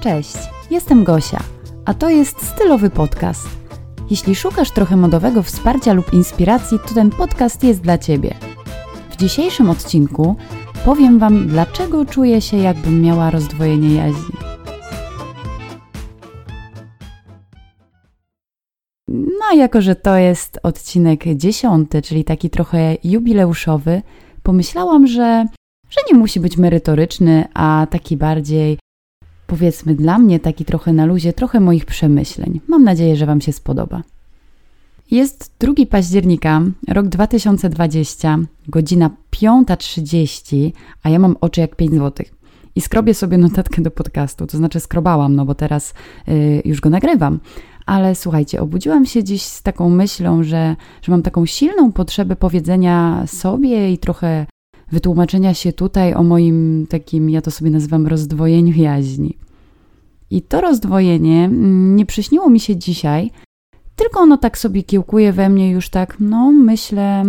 Cześć, jestem Gosia, a to jest stylowy podcast. Jeśli szukasz trochę modowego wsparcia lub inspiracji, to ten podcast jest dla Ciebie. W dzisiejszym odcinku powiem Wam, dlaczego czuję się, jakbym miała rozdwojenie jaźni. No, jako że to jest odcinek dziesiąty, czyli taki trochę jubileuszowy, pomyślałam, że, że nie musi być merytoryczny, a taki bardziej powiedzmy dla mnie taki trochę na luzie, trochę moich przemyśleń. Mam nadzieję, że Wam się spodoba. Jest 2 października, rok 2020, godzina 5.30, a ja mam oczy jak 5 zł. I skrobię sobie notatkę do podcastu, to znaczy skrobałam, no bo teraz yy, już go nagrywam. Ale słuchajcie, obudziłam się dziś z taką myślą, że, że mam taką silną potrzebę powiedzenia sobie i trochę wytłumaczenia się tutaj o moim takim, ja to sobie nazywam rozdwojeniu jaźni. I to rozdwojenie mm, nie przyśniło mi się dzisiaj, tylko ono tak sobie kiełkuje we mnie już tak, no myślę,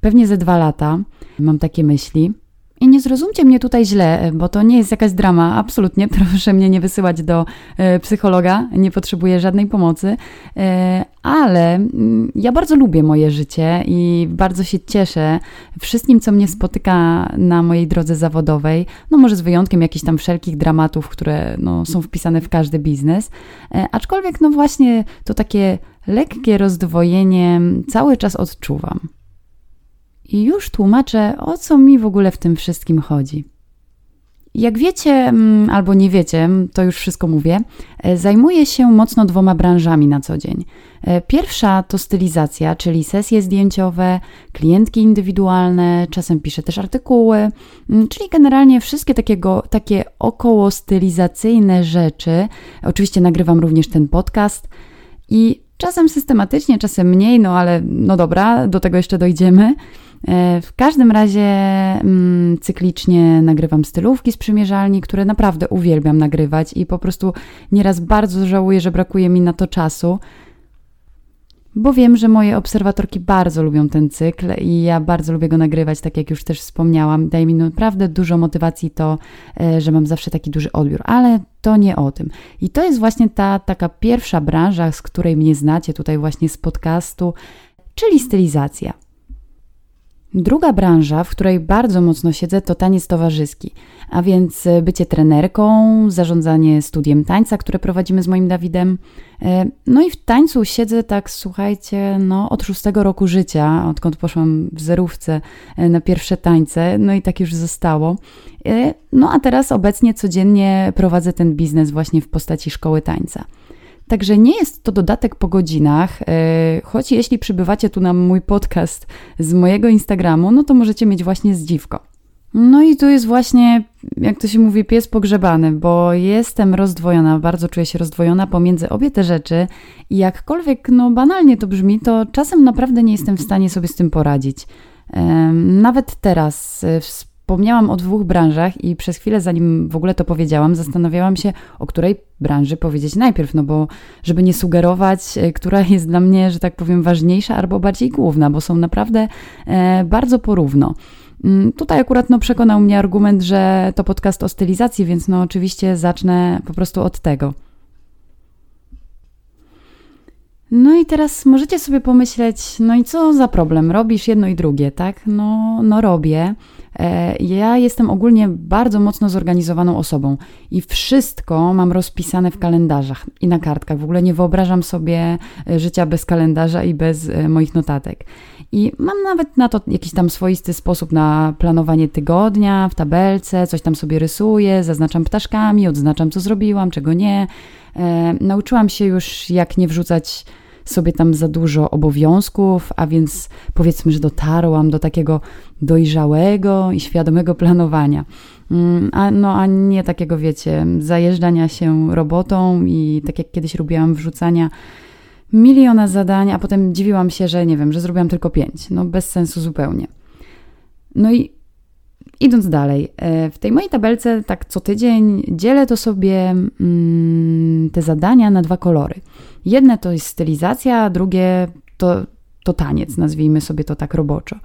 pewnie ze dwa lata mam takie myśli. I nie zrozumcie mnie tutaj źle, bo to nie jest jakaś drama, absolutnie. Proszę mnie nie wysyłać do e, psychologa, nie potrzebuję żadnej pomocy, e, ale mm, ja bardzo lubię moje życie i bardzo się cieszę wszystkim, co mnie spotyka na mojej drodze zawodowej. No, może z wyjątkiem jakichś tam wszelkich dramatów, które no, są wpisane w każdy biznes. E, aczkolwiek, no właśnie, to takie lekkie rozdwojenie cały czas odczuwam. I już tłumaczę, o co mi w ogóle w tym wszystkim chodzi. Jak wiecie, mm, albo nie wiecie, to już wszystko mówię, e, zajmuję się mocno dwoma branżami na co dzień. E, pierwsza to stylizacja, czyli sesje zdjęciowe, klientki indywidualne, czasem piszę też artykuły, mm, czyli generalnie wszystkie takiego, takie około stylizacyjne rzeczy. Oczywiście nagrywam również ten podcast i czasem systematycznie, czasem mniej, no ale no dobra, do tego jeszcze dojdziemy. E, w każdym razie mm, cyklicznie nagrywam stylówki z przymierzalni, które naprawdę uwielbiam nagrywać i po prostu nieraz bardzo żałuję, że brakuje mi na to czasu, bo wiem, że moje obserwatorki bardzo lubią ten cykl i ja bardzo lubię go nagrywać, tak jak już też wspomniałam. Daje mi naprawdę dużo motywacji to, e, że mam zawsze taki duży odbiór, ale to nie o tym. I to jest właśnie ta taka pierwsza branża, z której mnie znacie tutaj właśnie z podcastu, czyli stylizacja. Druga branża, w której bardzo mocno siedzę, to taniec towarzyski, a więc e, bycie trenerką, zarządzanie studiem tańca, które prowadzimy z moim Dawidem. E, no i w tańcu siedzę tak, słuchajcie, no od szóstego roku życia, odkąd poszłam w zerówce e, na pierwsze tańce, no i tak już zostało. No a teraz obecnie codziennie prowadzę ten biznes właśnie w postaci szkoły tańca. Także nie jest to dodatek po godzinach, e, choć jeśli przybywacie tu na mój podcast z mojego Instagramu, no to możecie mieć właśnie zdziwko. No i tu jest właśnie, jak to się mówi, pies pogrzebany, bo jestem rozdwojona, bardzo czuję się rozdwojona pomiędzy obie te rzeczy i jakkolwiek no banalnie to brzmi, to czasem naprawdę nie jestem w stanie sobie z tym poradzić. Nawet teraz, e, Wspomniałam o dwóch branżach i przez chwilę, zanim w ogóle to powiedziałam, zastanawiałam się, o której branży powiedzieć najpierw, no bo żeby nie sugerować, e, która jest dla mnie, że tak powiem, ważniejsza albo bardziej główna, bo są naprawdę e, bardzo porówno. Mm, tutaj akurat no, przekonał mnie argument, że to podcast o stylizacji, więc no oczywiście zacznę po prostu od tego. No i teraz możecie sobie pomyśleć, no i co za problem? Robisz jedno i drugie, tak? No, no robię. E, ja jestem ogólnie bardzo mocno zorganizowaną osobą i wszystko mam rozpisane w kalendarzach i na kartkach. W ogóle nie wyobrażam sobie e, życia bez kalendarza i bez e, moich notatek. I mam nawet na to jakiś tam swoisty sposób na planowanie tygodnia w tabelce, coś tam sobie rysuję, zaznaczam ptaszkami, odznaczam co zrobiłam, czego nie. nauczyłam się już, jak nie wrzucać sobie tam za dużo obowiązków, a więc powiedzmy, że dotarłam do takiego dojrzałego i świadomego planowania. Mm, a, no, a nie takiego, wiecie, zajeżdżania się robotą i tak jak kiedyś robiłam wrzucania miliona zadań, a potem dziwiłam się, że nie wiem, że zrobiłam tylko pięć. No bez sensu zupełnie. No i idąc dalej, e, w tej mojej tabelce tak co tydzień dzielę to sobie mm, te zadania na dwa kolory. Jedne to jest stylizacja, drugie to, to taniec, nazwijmy sobie to tak roboczo.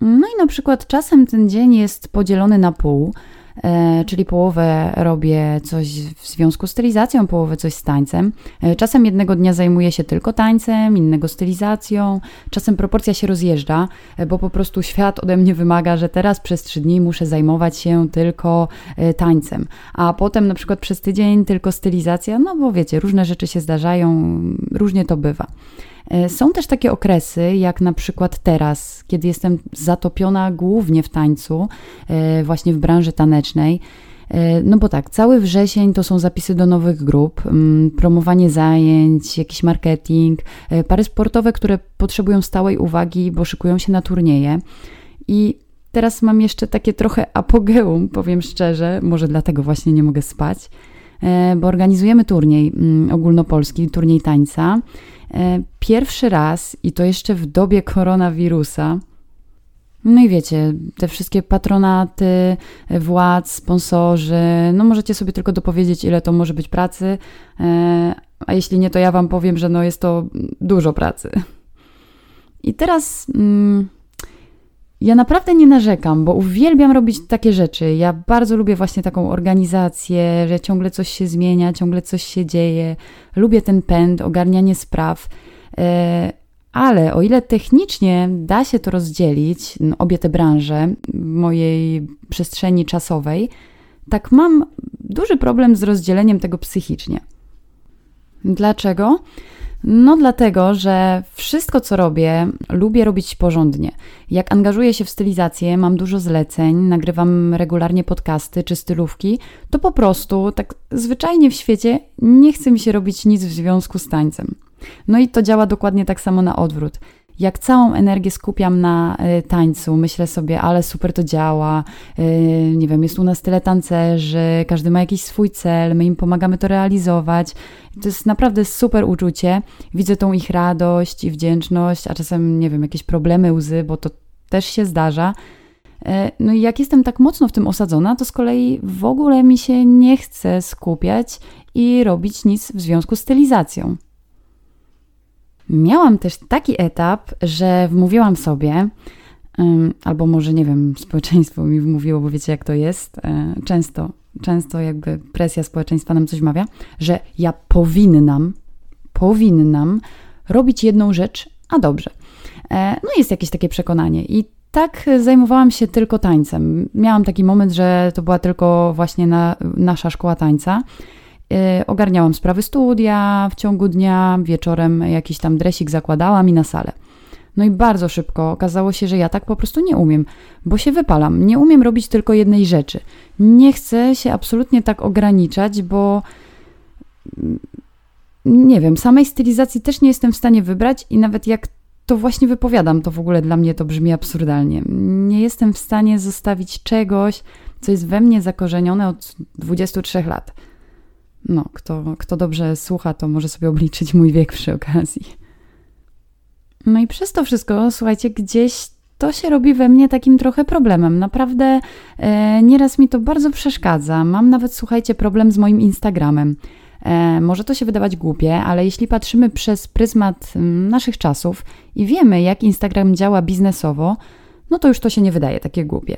No i na przykład czasem ten dzień jest podzielony na pół. E, czyli połowę robię coś w związku z stylizacją, połowę coś z tańcem. E, czasem jednego dnia zajmuję się tylko tańcem, innego stylizacją, czasem proporcja się rozjeżdża, e, bo po prostu świat ode mnie wymaga, że teraz przez trzy dni muszę zajmować się tylko tańcem, a potem na przykład przez tydzień tylko stylizacja, no bo wiecie, różne rzeczy się zdarzają, różnie to bywa. Są też takie okresy, jak na przykład teraz, kiedy jestem zatopiona głównie w tańcu, właśnie w branży tanecznej. No bo tak, cały wrzesień to są zapisy do nowych grup, promowanie zajęć, jakiś marketing, pary sportowe, które potrzebują stałej uwagi, bo szykują się na turnieje. I teraz mam jeszcze takie trochę apogeum, powiem szczerze, może dlatego właśnie nie mogę spać, bo organizujemy turniej ogólnopolski, turniej tańca. E, pierwszy raz, i to jeszcze w dobie koronawirusa, no i wiecie, te wszystkie patronaty, władz, sponsorzy, no możecie sobie tylko dopowiedzieć, ile to może być pracy, e, a jeśli nie, to ja Wam powiem, że no jest to dużo pracy. I teraz mm, ja naprawdę nie narzekam, bo uwielbiam robić takie rzeczy. Ja bardzo lubię właśnie taką organizację, że ciągle coś się zmienia, ciągle coś się dzieje. Lubię ten pęd, ogarnianie spraw. E, ale o ile technicznie da się to rozdzielić, obie te branże mojej przestrzeni czasowej, tak mam duży problem z rozdzieleniem tego psychicznie. Dlaczego? No, dlatego, że wszystko, co robię, lubię robić porządnie. Jak angażuję się w stylizację, mam dużo zleceń, nagrywam regularnie podcasty czy stylówki, to po prostu, tak zwyczajnie w świecie, nie chce mi się robić nic w związku z tańcem. No i to działa dokładnie tak samo na odwrót jak całą energię skupiam na y, tańcu, myślę sobie, ale super to działa, y, nie wiem, jest u nas tyle tancerzy, każdy ma jakiś swój cel, my im pomagamy to realizować. To jest naprawdę super uczucie. Widzę tą ich radość i wdzięczność, a czasem, nie wiem, jakieś problemy, łzy, bo to też się zdarza. Y, no i jak jestem tak mocno w tym osadzona, to z kolei w ogóle mi się nie chce skupiać i robić nic w związku z stylizacją. Miałam też taki etap, że wmówiłam sobie, albo może nie wiem, społeczeństwo mi wmówiło, bo wiecie jak to jest, e, często, często jakby presja społeczeństwa nam coś mawia, że ja powinnam, powinnam robić jedną rzecz, a dobrze. E, no jest jakieś takie przekonanie i tak zajmowałam się tylko tańcem. Miałam taki moment, że to była tylko właśnie na, nasza szkoła tańca ogarniałam sprawy studia w ciągu dnia, wieczorem jakiś tam dresik zakładałam i na salę. No i bardzo szybko okazało się, że ja tak po prostu nie umiem, bo się wypalam. Nie umiem robić tylko jednej rzeczy. Nie chcę się absolutnie tak ograniczać, bo mm, nie wiem, samej stylizacji też nie jestem w stanie wybrać i nawet jak to właśnie wypowiadam, to w ogóle dla mnie to brzmi absurdalnie. Nie jestem w stanie zostawić czegoś, co jest we mnie zakorzenione od 23 lat. No, kto, kto dobrze słucha, to może sobie obliczyć mój wiek przy okazji. No i przez to wszystko, słuchajcie, gdzieś to się robi we mnie takim trochę problemem. Naprawdę e, nieraz mi to bardzo przeszkadza. Mam nawet, słuchajcie, problem z moim Instagramem. E, może to się wydawać głupie, ale jeśli patrzymy przez pryzmat m, naszych czasów i wiemy, jak Instagram działa biznesowo, no to już to się nie wydaje takie głupie.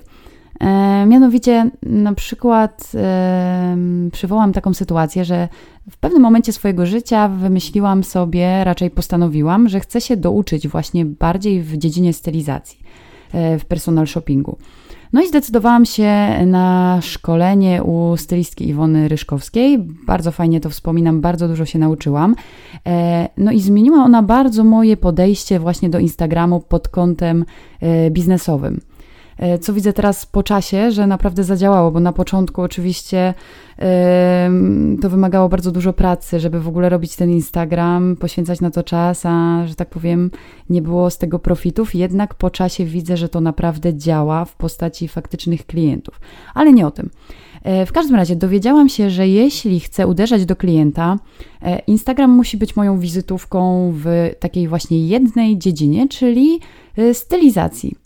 E, mianowicie, na przykład, e, przywołam taką sytuację, że w pewnym momencie swojego życia wymyśliłam sobie, raczej postanowiłam, że chcę się douczyć właśnie bardziej w dziedzinie stylizacji, e, w personal shoppingu. No i zdecydowałam się na szkolenie u stylistki Iwony Ryszkowskiej. Bardzo fajnie to wspominam, bardzo dużo się nauczyłam. No i zmieniła ona bardzo moje podejście właśnie do Instagramu pod kątem biznesowym. E, co widzę teraz po czasie, że naprawdę zadziałało, bo na początku oczywiście to wymagało bardzo dużo pracy, żeby w ogóle robić ten Instagram, poświęcać na to czas, a że tak powiem, nie było z tego profitów. Jednak po czasie widzę, że to naprawdę działa w postaci faktycznych klientów. Ale nie o tym. E, w każdym razie dowiedziałam się, że jeśli chcę uderzać do klienta, e, Instagram musi być moją wizytówką w takiej właśnie jednej dziedzinie, czyli stylizacji.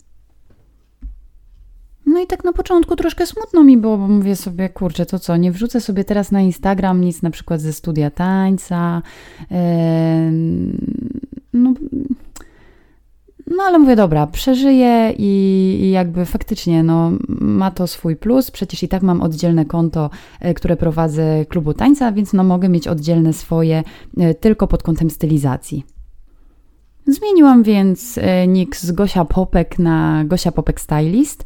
No i tak na początku troszkę smutno mi było, bo mówię sobie, kurczę, to co, nie wrzucę sobie teraz na Instagram nic na przykład ze studia tańca. Yy, no, No ale mówię, dobra, przeżyję i, i, jakby faktycznie no, ma to swój plus. Przecież i tak mam oddzielne konto, e, które prowadzę klubu tańca, więc no, mogę mieć oddzielne swoje e, tylko pod kątem stylizacji. Zmieniłam więc e, nick z Gosia Popek na Gosia Popek Stylist,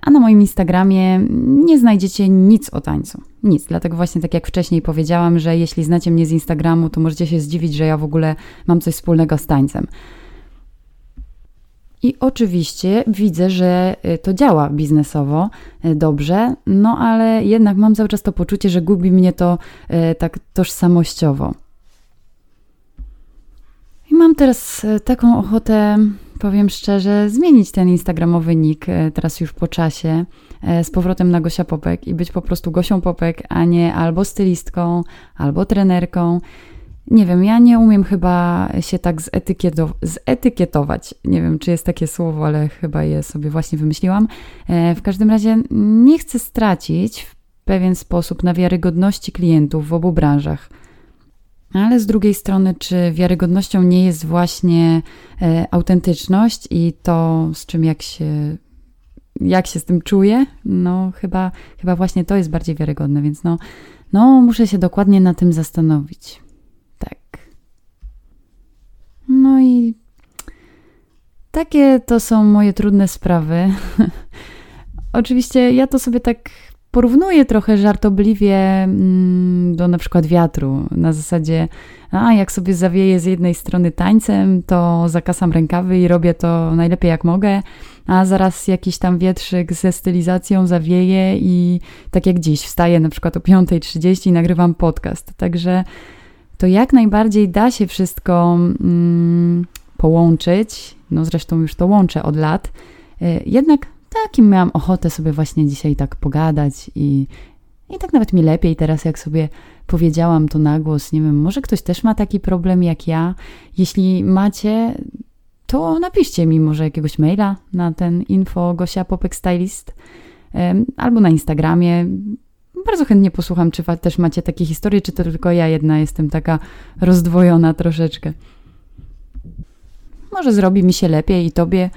a na moim Instagramie nie znajdziecie nic o tańcu. Nic, dlatego właśnie tak jak wcześniej powiedziałam, że jeśli znacie mnie z Instagramu, to możecie się zdziwić, że ja w ogóle mam coś wspólnego z tańcem. I oczywiście widzę, że y, to działa biznesowo dobrze, no ale jednak mam cały czas to poczucie, że gubi mnie to tak tożsamościowo. Mam teraz taką ochotę, powiem szczerze, zmienić ten instagramowy nick teraz już po czasie z powrotem na Gosia Popek i być po prostu Gosią Popek, a nie albo stylistką, albo trenerką. Nie wiem, ja nie umiem chyba się tak zetykietować. Nie wiem, czy jest takie słowo, ale chyba je sobie właśnie wymyśliłam. E, w każdym razie nie chcę stracić w pewien sposób na wiarygodności klientów w obu branżach. Ale z drugiej strony, czy wiarygodnością nie jest właśnie e, autentyczność i to, z czym jak się, jak się z tym czuję? No, chyba, chyba właśnie to jest bardziej wiarygodne, więc no, no, muszę się dokładnie na tym zastanowić. No i takie to są moje trudne sprawy. Oczywiście ja to sobie tak porównuję trochę żartobliwie mm, do na przykład wiatru. Na zasadzie, a jak sobie zawieję z jednej strony tańcem, to zakasam rękawy i robię to najlepiej jak mogę, a zaraz jakiś tam wietrzyk ze stylizacją zawieje i tak jak dziś, wstaję na przykład o 5.30 i nagrywam podcast. Także to jak najbardziej da się wszystko mm, połączyć. No zresztą już to łączę od lat. Y, jednak takim miałam ochotę sobie właśnie dzisiaj tak pogadać i, i tak nawet mi lepiej teraz, jak sobie powiedziałam to na głos. Nie wiem, może ktoś też ma taki problem jak ja. Jeśli macie, to napiszcie mi może jakiegoś maila na ten info Gosia Popek Stylist albo na Instagramie. Bardzo chętnie posłucham, czy też macie takie historie, czy to tylko ja jedna jestem taka rozdwojona troszeczkę. Może zrobi mi się lepiej i tobie.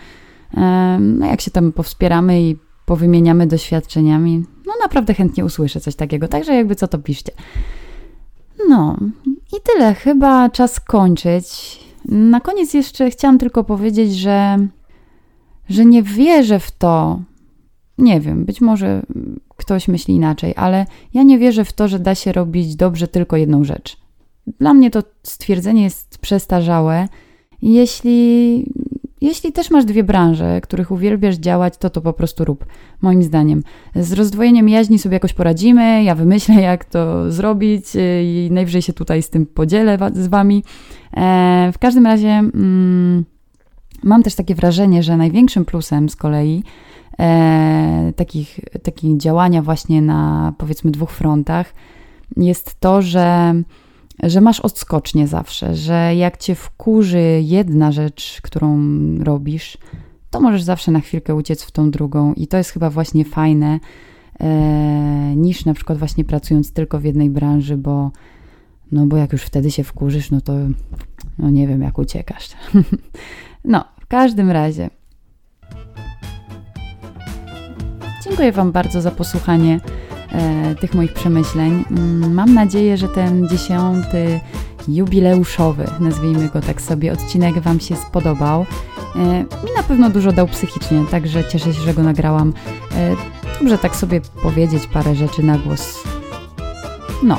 No jak się tam powspieramy i powymieniamy doświadczeniami, no naprawdę chętnie usłyszę coś takiego. Także jakby co to piszcie. No i tyle. Chyba czas kończyć. Na koniec jeszcze chciałam tylko powiedzieć, że, że nie wierzę w to, nie wiem, być może ktoś myśli inaczej, ale ja nie wierzę w to, że da się robić dobrze tylko jedną rzecz. Dla mnie to stwierdzenie jest przestarzałe. Jeśli, jeśli też masz dwie branże, których uwielbiasz działać, to to po prostu rób, moim zdaniem. Z rozdwojeniem jaźni sobie jakoś poradzimy, ja wymyślę, jak to zrobić y, i najwyżej się tutaj z tym podzielę z wami. E, w każdym razie mm, mam też takie wrażenie, że największym plusem z kolei e, takich, takich działania właśnie na powiedzmy dwóch frontach jest to, że, że masz odskocznie zawsze, że jak cię wkurzy jedna rzecz, którą robisz, to możesz zawsze na chwilkę uciec w tą drugą. I to jest chyba właśnie fajne, e, niż na przykład właśnie pracując tylko w jednej branży, bo no bo jak już wtedy się wkurzysz, no to no nie wiem jak uciekasz. no, w każdym razie. Dziękuję Wam bardzo za posłuchanie tych moich przemyśleń. Mm, mam nadzieję, że ten dziesiąty jubileuszowy, nazwijmy go tak sobie, odcinek Wam się spodobał. E, mi na pewno dużo dał psychicznie, także cieszę się, że go nagrałam. E, dobrze tak sobie powiedzieć parę rzeczy na głos. No.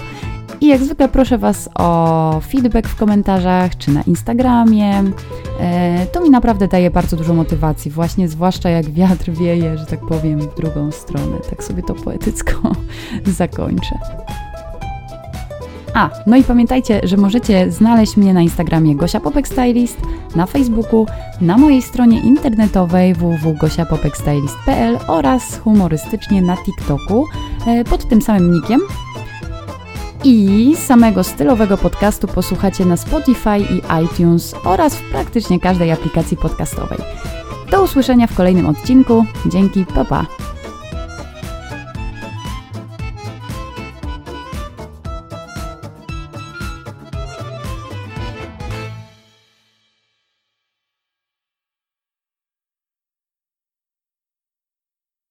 I jak zwykle proszę Was o feedback w komentarzach czy na Instagramie. E, to mi naprawdę daje bardzo dużo motywacji, właśnie zwłaszcza jak wiatr wieje, że tak powiem, w drugą stronę. Tak sobie to poetycko zakończę. A, no i pamiętajcie, że możecie znaleźć mnie na Instagramie Gosia Popek Stylist, na Facebooku, na mojej stronie internetowej www.gosiapopekstylist.pl oraz humorystycznie na TikToku e, pod tym samym nickiem i samego stylowego podcastu posłuchacie na Spotify i iTunes oraz w praktycznie każdej aplikacji podcastowej. Do usłyszenia w kolejnym odcinku. Dzięki, pa pa!